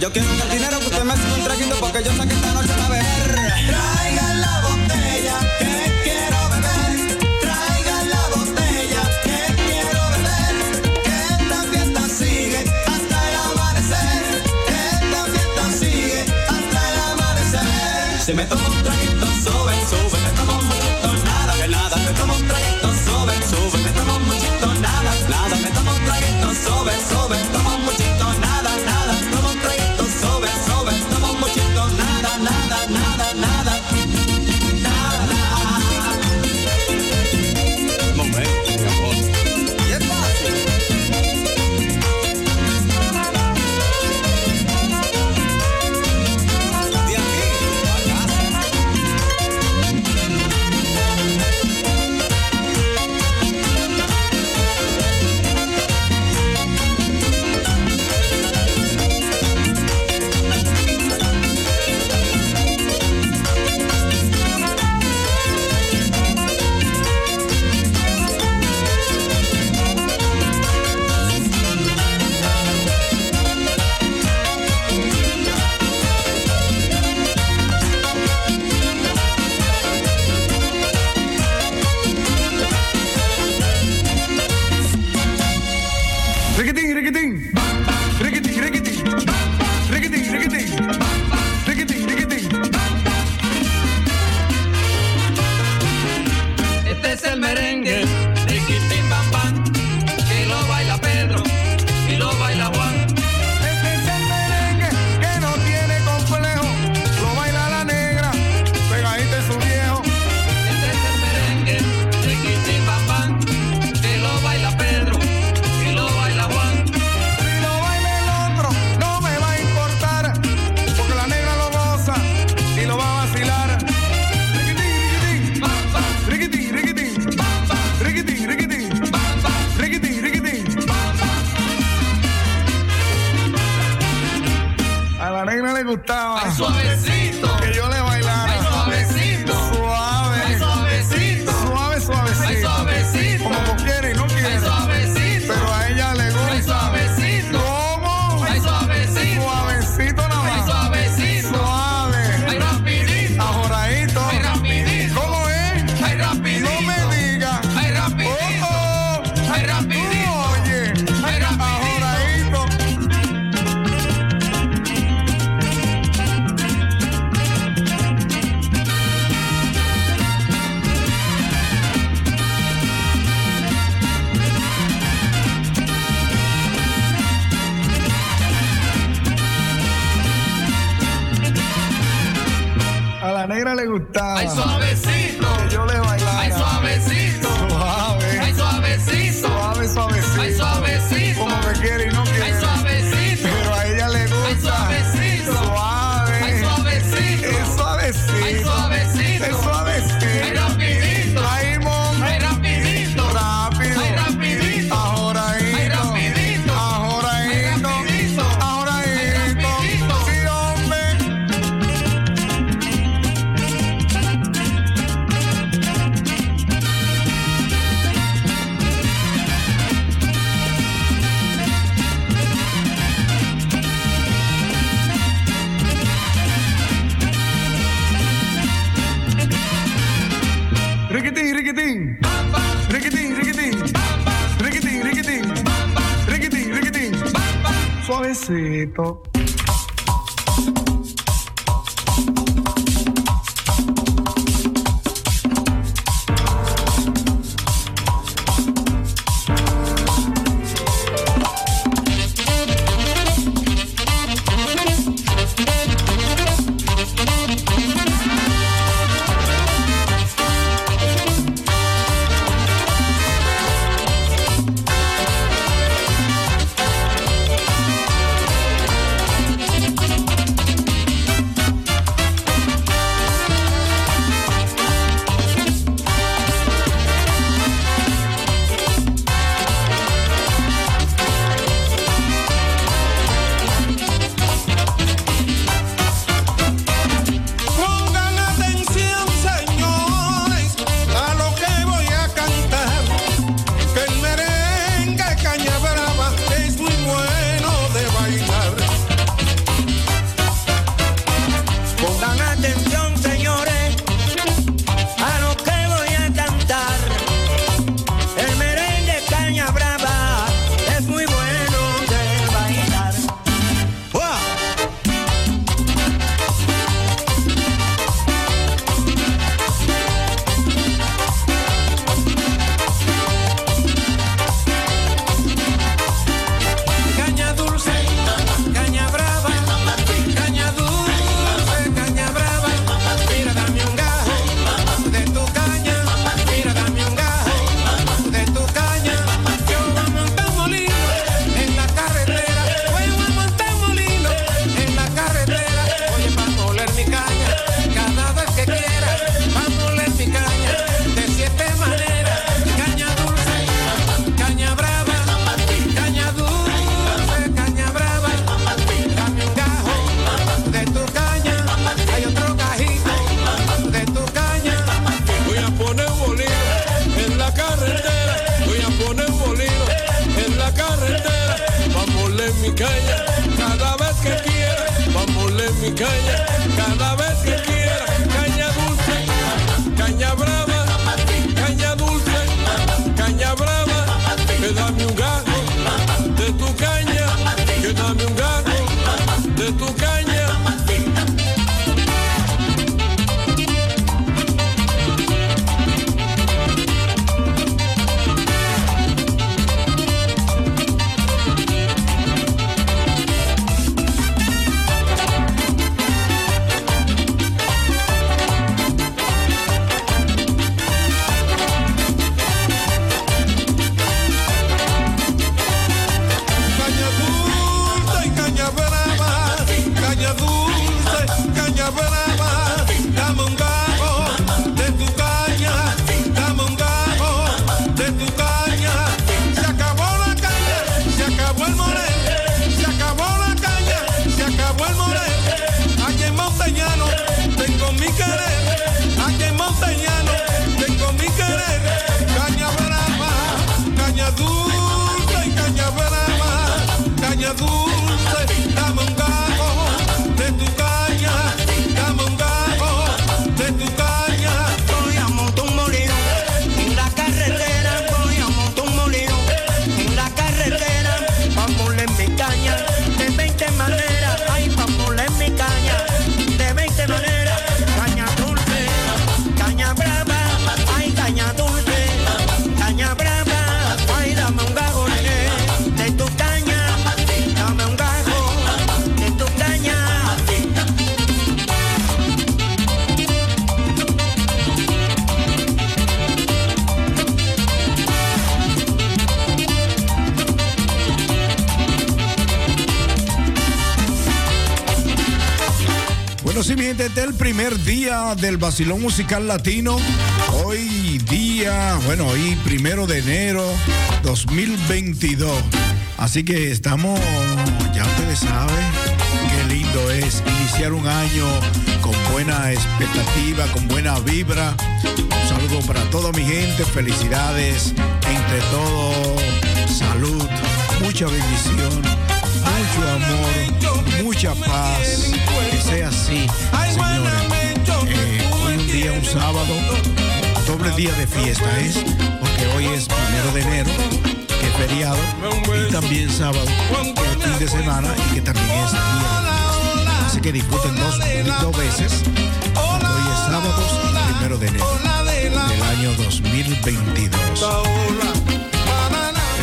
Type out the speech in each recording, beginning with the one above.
yo quiero un dinero Este Oh. adulta. Este es el primer día del Basilón Musical Latino. Hoy día, bueno, hoy primero de enero 2022. Así que estamos, ya ustedes saben, qué lindo es iniciar un año con buena expectativa, con buena vibra. Un saludo para toda mi gente, felicidades, entre todo, salud, mucha bendición, mucho amor, mucha paz sea así, señores. Eh, hoy un día, un sábado, doble día de fiesta es, porque hoy es primero de enero, que es feriado, y también sábado, que es fin de semana y que también es día. Así que disfruten dos, dos veces, porque hoy es sábado primero de enero del año 2022.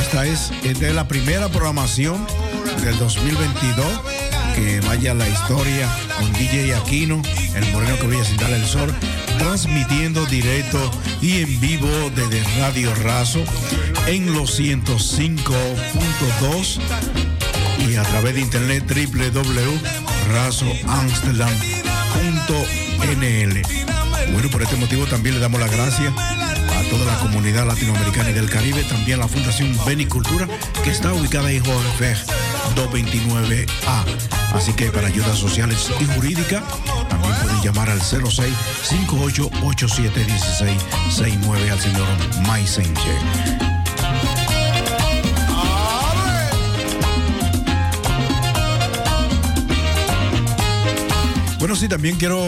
Esta es, esta es la primera programación del 2022 que vaya la historia con DJ Aquino, el moreno que brilla sin darle el sol, transmitiendo directo y en vivo desde Radio Razo en los 105.2 y a través de internet www.razoamsterdam.nl. Bueno, por este motivo también le damos las gracias a toda la comunidad latinoamericana y del Caribe, también la Fundación Benicultura, que está ubicada en Jorge 229A. Así que para ayudas sociales y jurídicas, también pueden llamar al 06 5887 1669 al señor Maisenche. Bueno, sí, también quiero,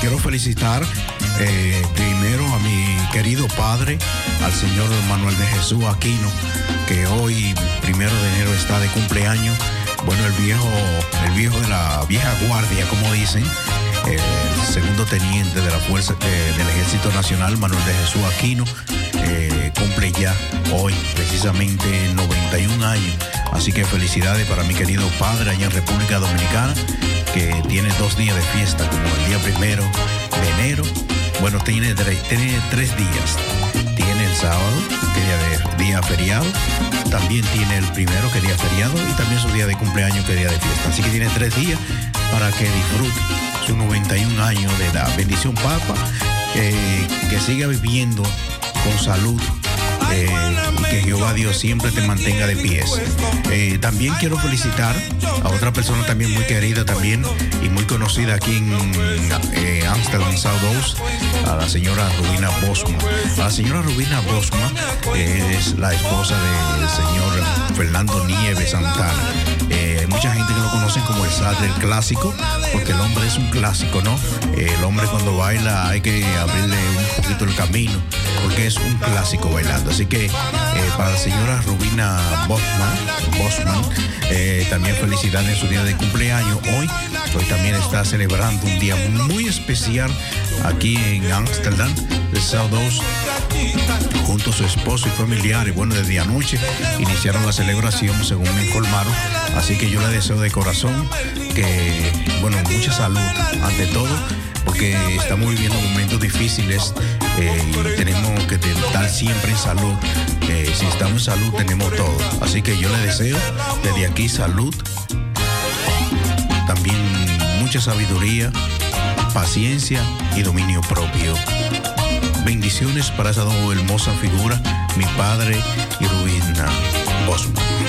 quiero felicitar eh, primero a mi querido padre, al señor Manuel de Jesús Aquino, que hoy, primero de enero, está de cumpleaños. Bueno, el viejo, el viejo de la vieja guardia, como dicen, el segundo teniente de la Fuerza del Ejército Nacional, Manuel de Jesús Aquino, eh, cumple ya hoy precisamente 91 años. Así que felicidades para mi querido padre allá en República Dominicana, que tiene dos días de fiesta, como el día primero de enero. Bueno, tiene, tres días. Tiene el sábado, que día de día feriado. También tiene el primero, que día feriado. Y también su día de cumpleaños, que día de fiesta. Así que tiene tres días para que disfrute sus 91 años de edad. Bendición, Papa. Eh, que siga viviendo con salud eh, que Jehová Dios siempre te mantenga de pies. Eh, también quiero felicitar a otra persona también muy querida también y muy conocida aquí en eh, Amsterdam South a la señora Rubina Bosma. La señora Rubina Bosma es la esposa del señor Fernando Nieves Santana. hay mucha gente que lo conoce como el sad del clásico, porque el hombre es un clásico, ¿no? el hombre cuando baila hay que abrirle un poquito el camino, porque es un clásico bailando. Así que para la señora Rubina Bosman, Bosman también felicidades en su día de cumpleaños. Hoy, hoy también está celebrando un día muy especial aquí en Amsterdam, Coast, junto a su esposo y familiares. Bueno, desde anoche iniciaron la celebración, según me informaron. Así que yo le deseo de corazón que, bueno, mucha salud ante todo porque estamos viviendo momentos difíciles eh, y tenemos que estar siempre en salud. Eh, si estamos en salud tenemos todo. Así que yo le deseo desde aquí salud, también mucha sabiduría, paciencia y dominio propio. Bendiciones para esa hermosa figura, mi padre y Rubina Bosman.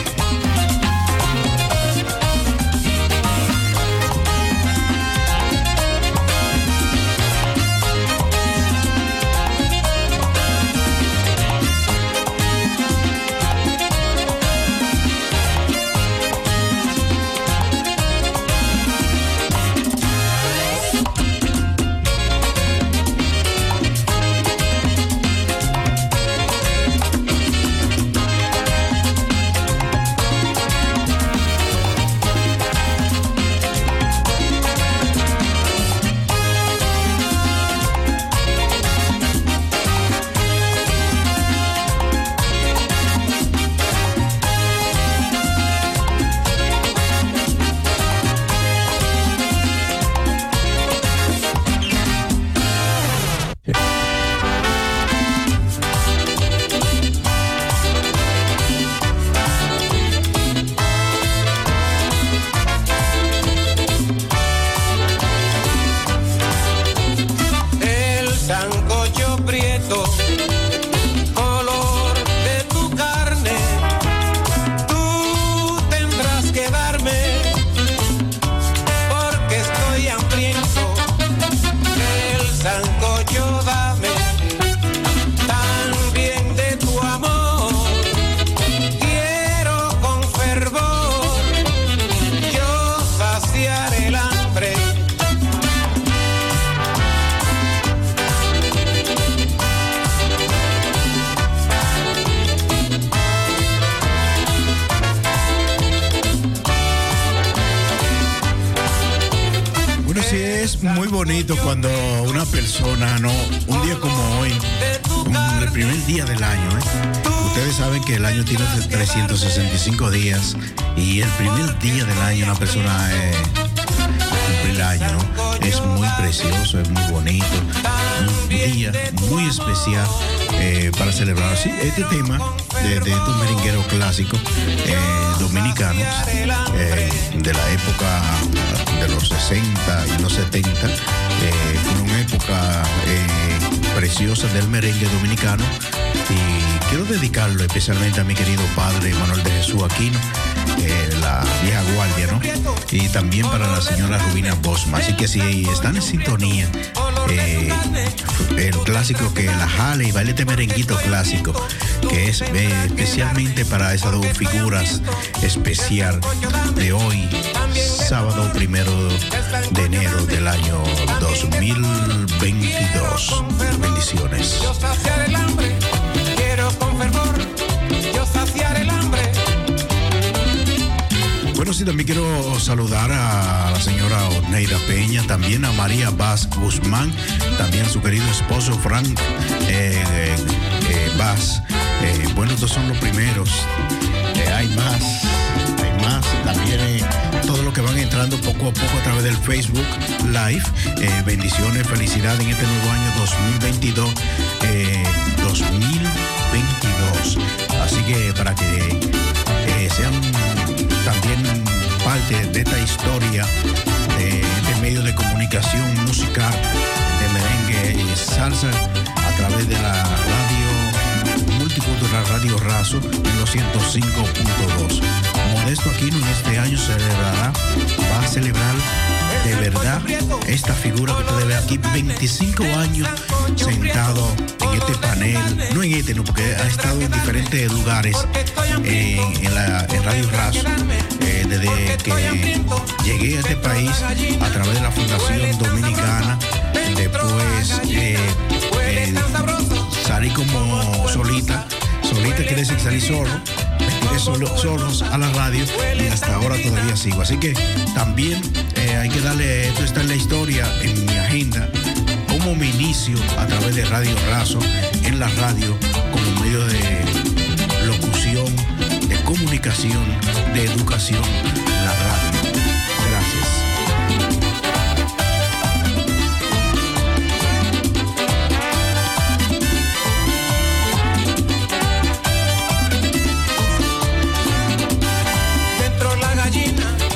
Eh, para celebrar. Sí, este tema de, de estos merengueros clásicos eh, dominicanos eh, de la época de los 60 y los 70, fue una época preciosa del merengue dominicano y quiero dedicarlo especialmente a mi querido padre Manuel de Jesús Aquino, la vieja guardia, ¿no? Y también para la señora Rubina Bosma. Así que si están en sintonía, eh, el clásico que la jale y baile este merenguito clásico, que es eh, especialmente para esas dos figuras especial de hoy, sábado primero de enero del año 2022. Bendiciones. Bueno, sí, también quiero saludar a la señora Oneida Peña, también a María Vaz Guzmán, también a su querido esposo Frank eh, eh, Vaz. Eh, bueno, estos son los primeros. hay más, hay más. También todo lo que van entrando poco a poco a través del Facebook Live. bendiciones, felicidad en este nuevo año 2022. 2022. Así que para que sean también parte de esta historia de este medio de comunicación musical de merengue y salsa a través de la radio multicultural Radio Razo en los 105.2. Modesto Aquino en este año celebrará, va a celebrar de verdad esta figura que ustedes ven aquí, 25 años sentado en este panel, no en este, no, porque ha estado en diferentes lugares en, la, Radio Razo, eh, desde que llegué a este país a través de la Fundación Dominicana, después eh, eh, salí como solita, solita quiere decir salí solo, me solo, solos a la radio y hasta ahora todavía sigo. Así que también hay que darle, esto está en la historia, en mi agenda, como mi inicio a través de Radio Razo, en la radio, como medio de locución, de comunicación, de educación, la radio. Gracias.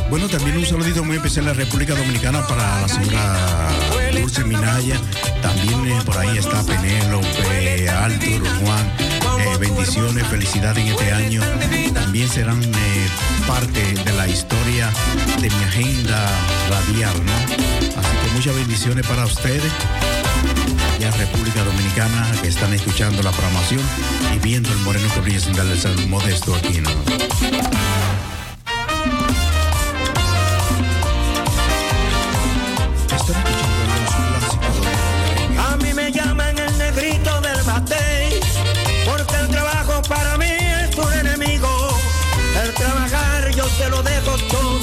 Bueno, también un saludito muy especial a la República Dominicana para la señora Dulce Minaya. También eh, por ahí está Penélope, Arturo, Juan. Eh, bendiciones, felicidad en este año. También serán eh, parte de la historia de mi agenda radial, ¿no? Así que muchas bendiciones para ustedes ya República Dominicana que están escuchando la programación y viendo el moreno que sin darle el modesto aquí, ¿no?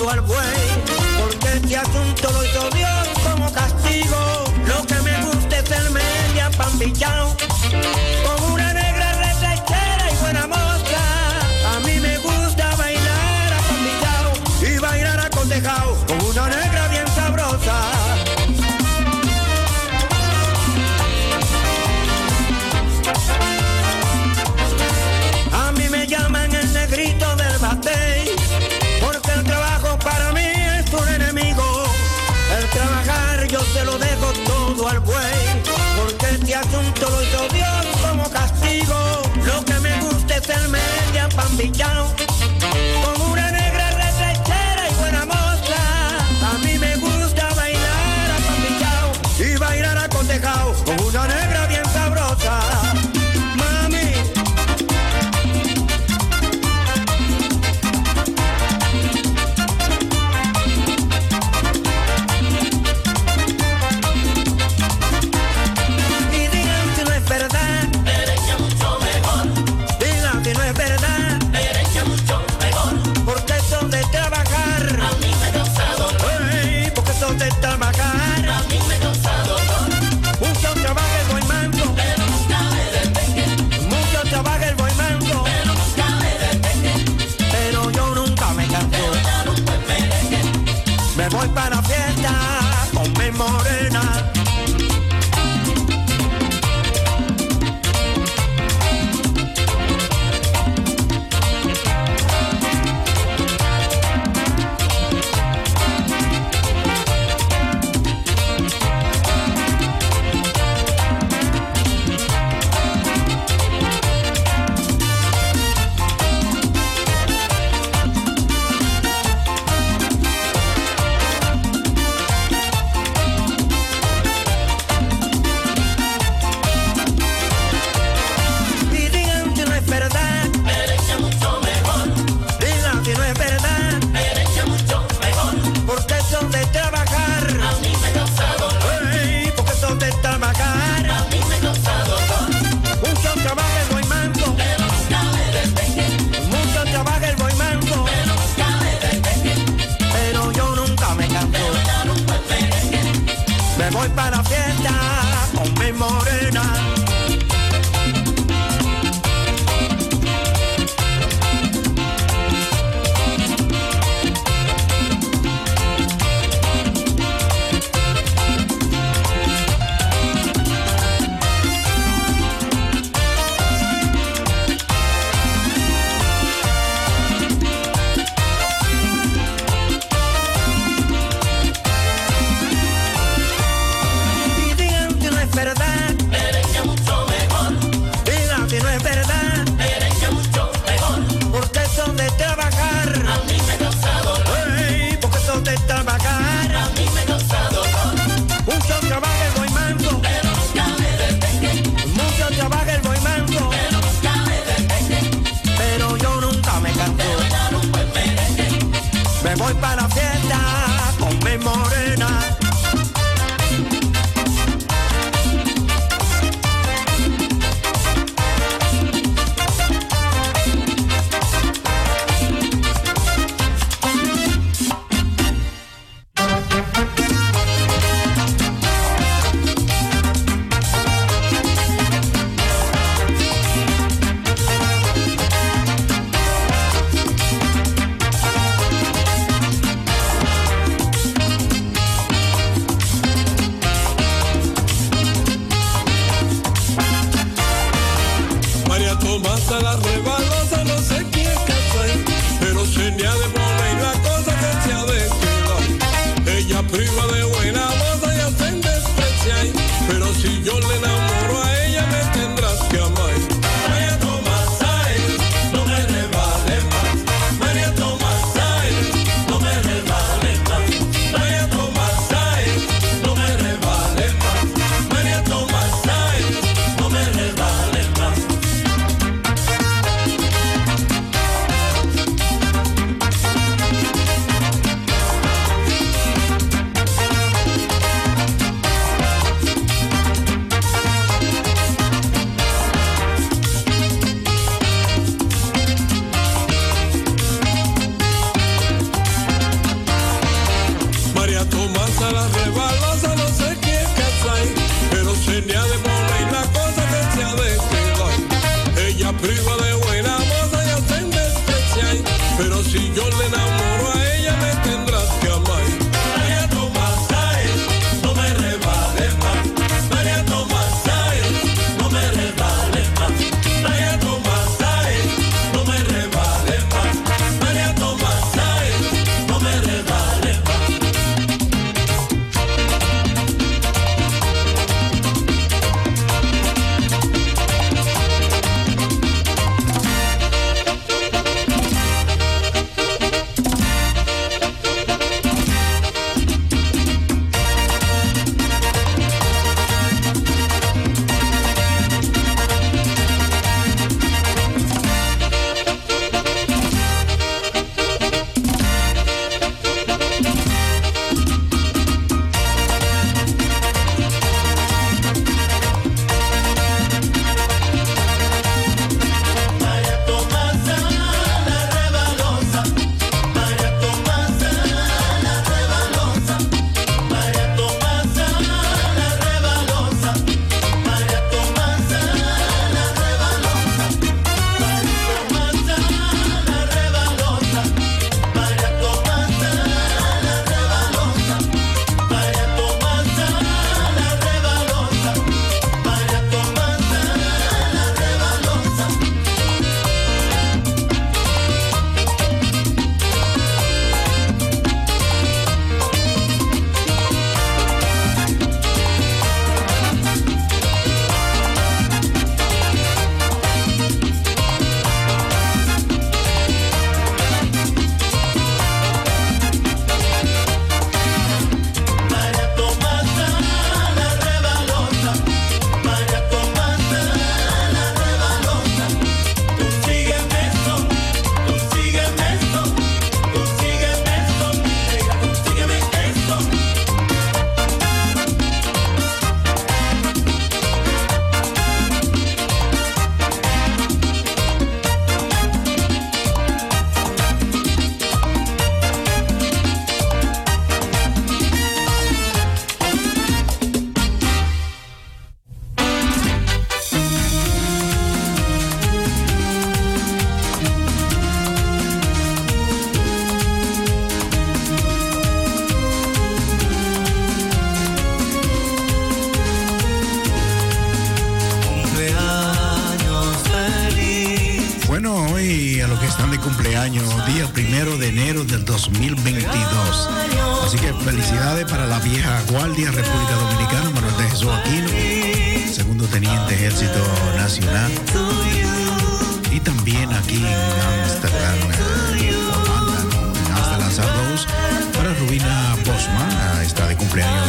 Al buey, porque este asunto lo hizo Dios como castigo. Lo que me gusta es el media pan me down.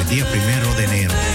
el día primero de enero.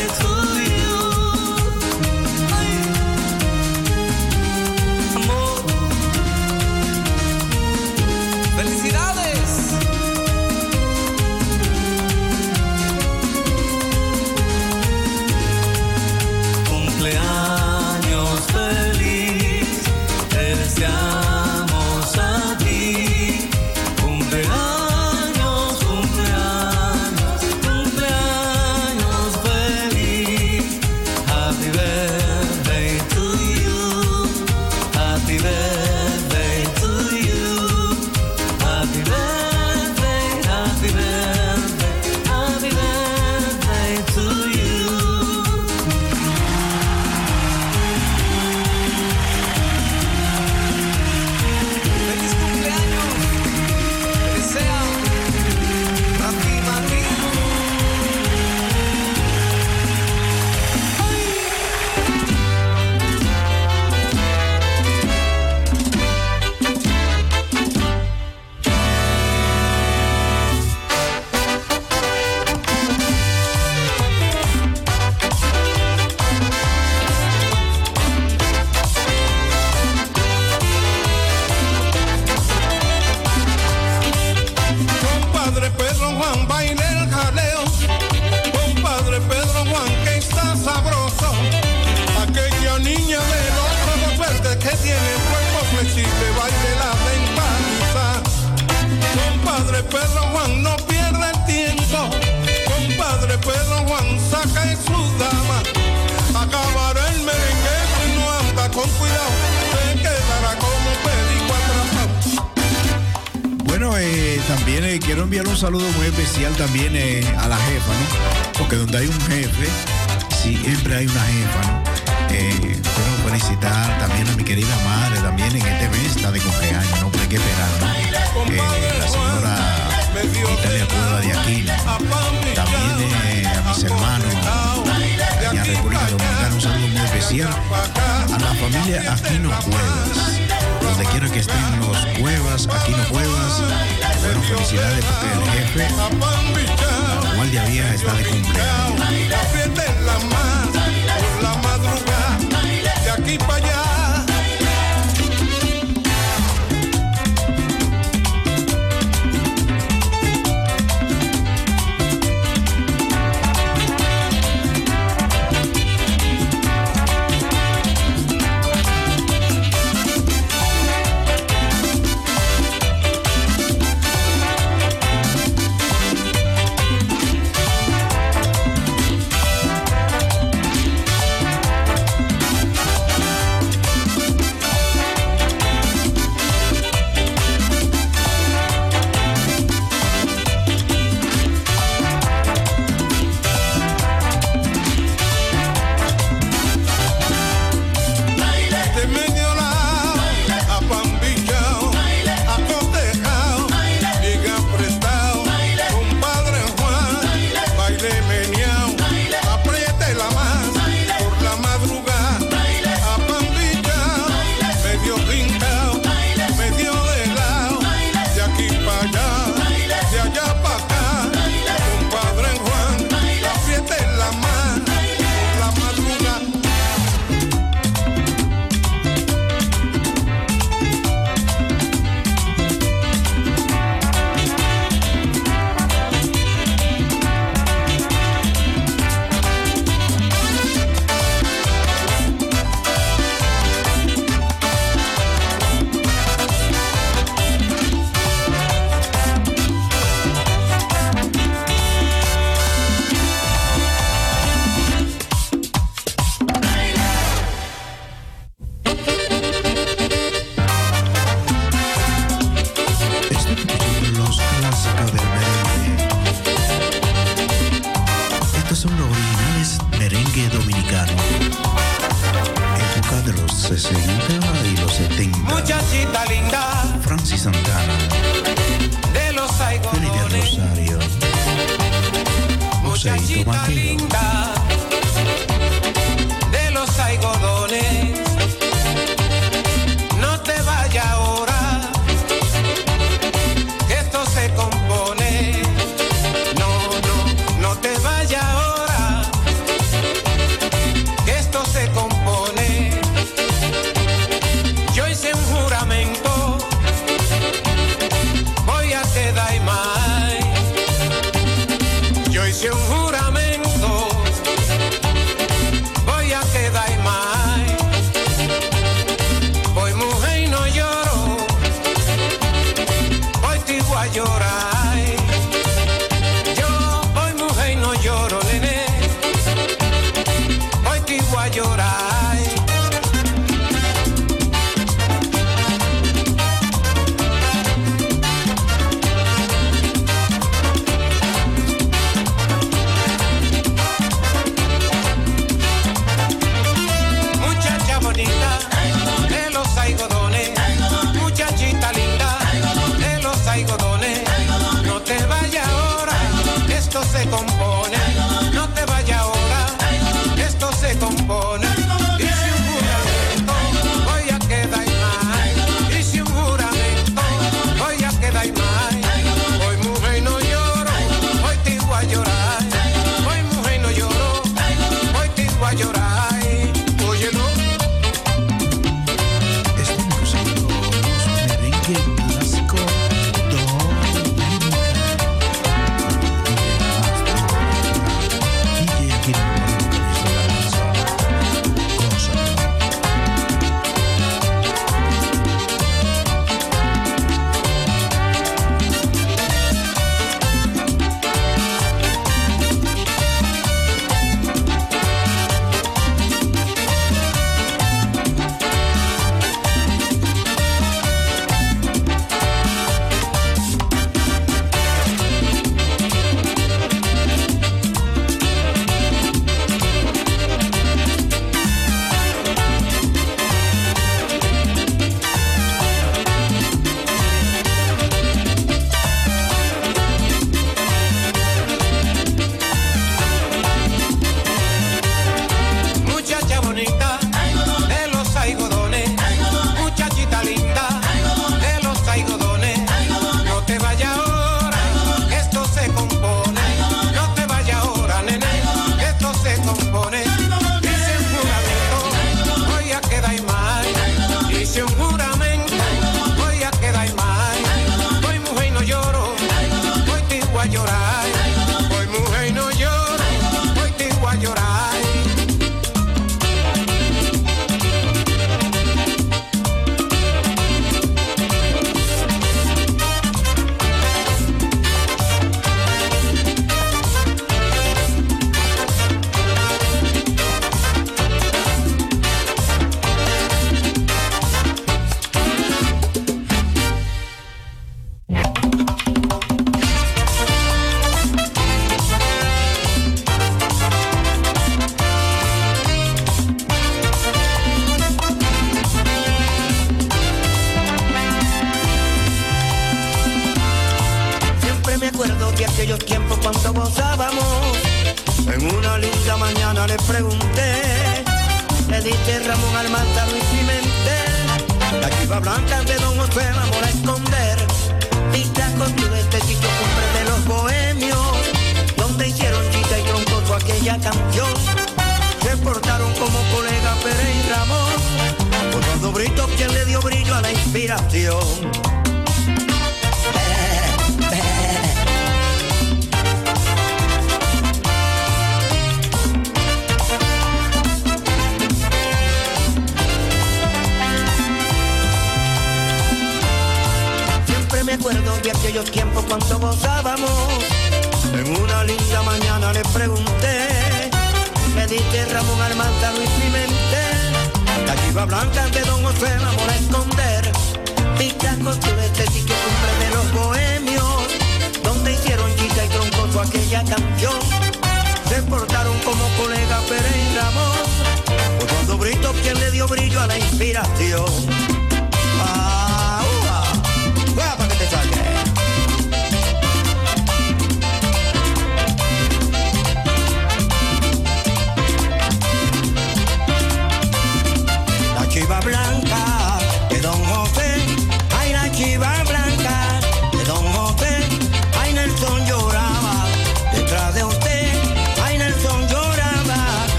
También eh, quiero enviar un saludo muy especial también eh, a la jefa, ¿no? Porque donde hay un jefe, siempre hay una jefa, ¿no? Eh, quiero felicitar también a mi querida madre, también en este mes está de cumpleaños, no hay que esperar, ¿no? La señora Italia Cueva de Aquino. También a mis hermanos y a República Dominicana, un saludo muy especial a la familia Aquino Cuevas donde quiera que estén los cuevas, aquí no cuevas. Bueno, felicidades porque el jefe, la guardia vieja está de cumpleaños. la madrugada, de aquí para allá.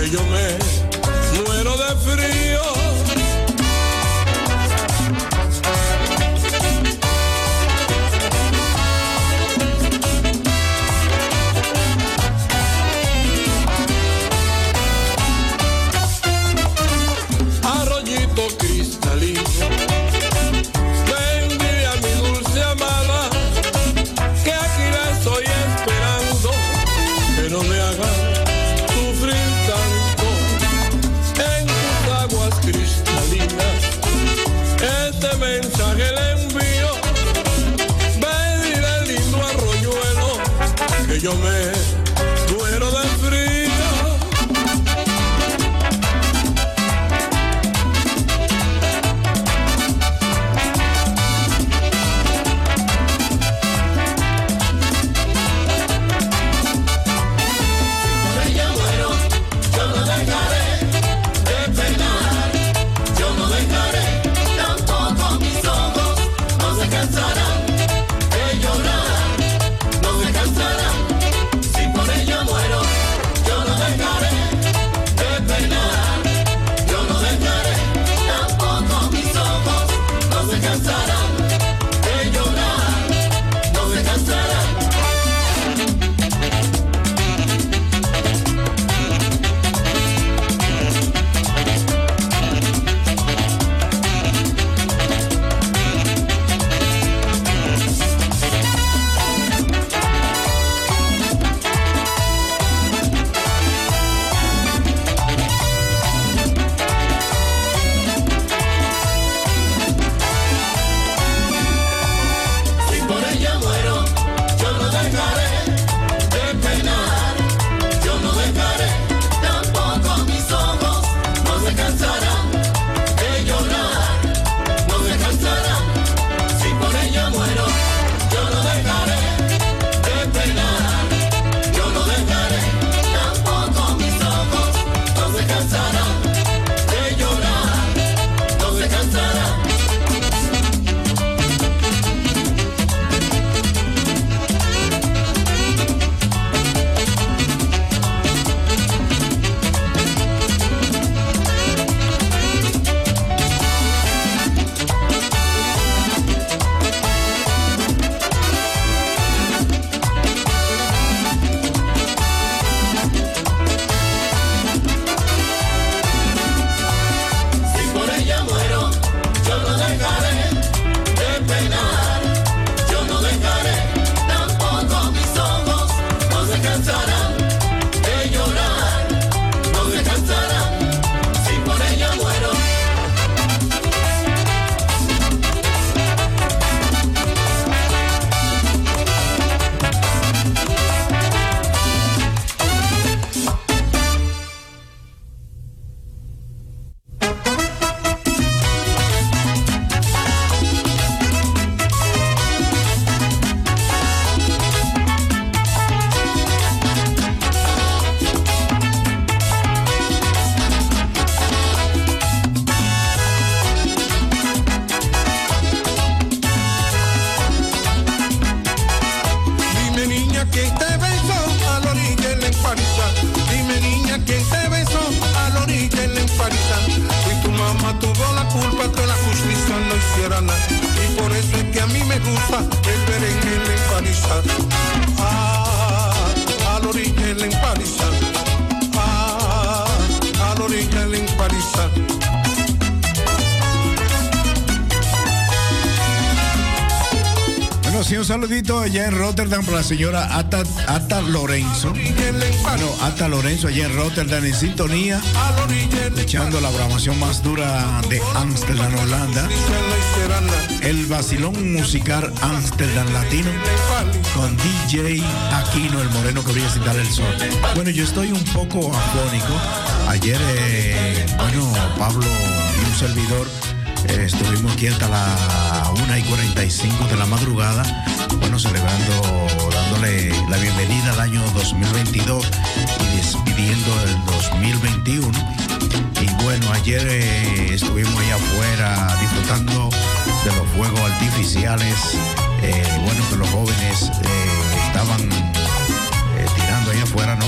que yo me mamá tuvo la culpa que la justicia no hiciera nada. Y por eso es que a mí me gusta el merengue en Parisa. Un saludito allá en Rotterdam para la señora Ata, Ata Lorenzo. Bueno, Ata Lorenzo allá en Rotterdam en sintonía, echando la programación más dura de Amsterdam, Holanda. El vacilón musical Amsterdam Latino con DJ Aquino, el moreno que brilla sin dar el sol. Bueno, yo estoy un poco afónico. Ayer, eh, bueno, Pablo y un servidor eh, estuvimos aquí hasta la 1 y 45 de la madrugada, bueno, celebrando, dándole la bienvenida al año 2022 y despidiendo el 2021. Y bueno, ayer eh, estuvimos allá afuera disfrutando de los fuegos artificiales, eh, bueno, que los jóvenes estaban tirando allá afuera, ¿no?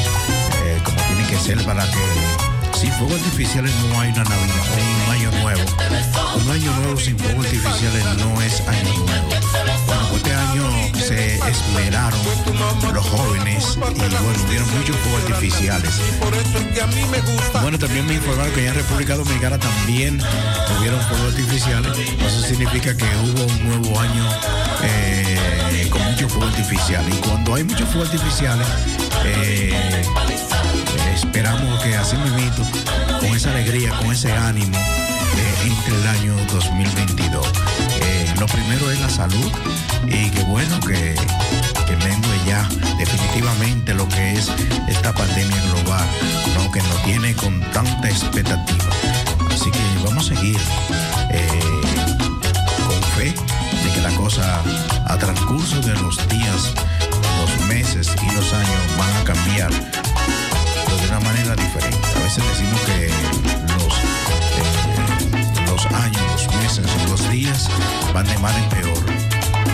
como tiene que ser para que sin fuegos artificiales no hay una Navidad, hay un año Un año nuevo sin fuegos artificiales no es año nuevo. Bueno, pues este año se esmeraron los jóvenes y bueno, dieron muchos fuegos artificiales. Bueno, también me informaron que en República Dominicana también tuvieron fuegos artificiales. Eso significa que hubo un nuevo año eh, con muchos fuegos artificiales. Y cuando hay muchos fuegos artificiales, eh, esperamos que así mismo, con esa alegría, con ese ánimo, entre el año 2022. Eh, lo primero es la salud y qué bueno que, que mengue ya definitivamente lo que es esta pandemia global, ¿no? que nos tiene con tanta expectativa. Así que vamos a seguir eh, con fe de que la cosa a transcurso de los días, los meses y los años van a cambiar de una manera diferente. A veces decimos que meses, los días van de mal en peor,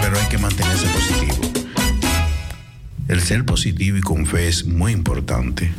pero hay que mantenerse positivo. El ser positivo y con fe es muy importante.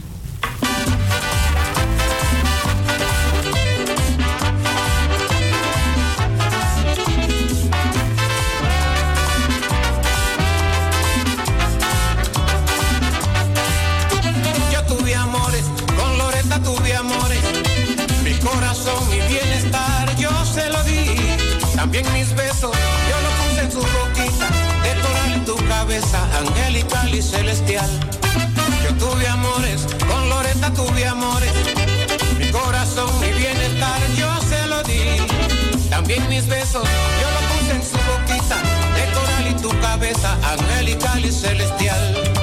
Besos, yo lo puse en su boquita. De coral y tu cabeza, angelical y celestial.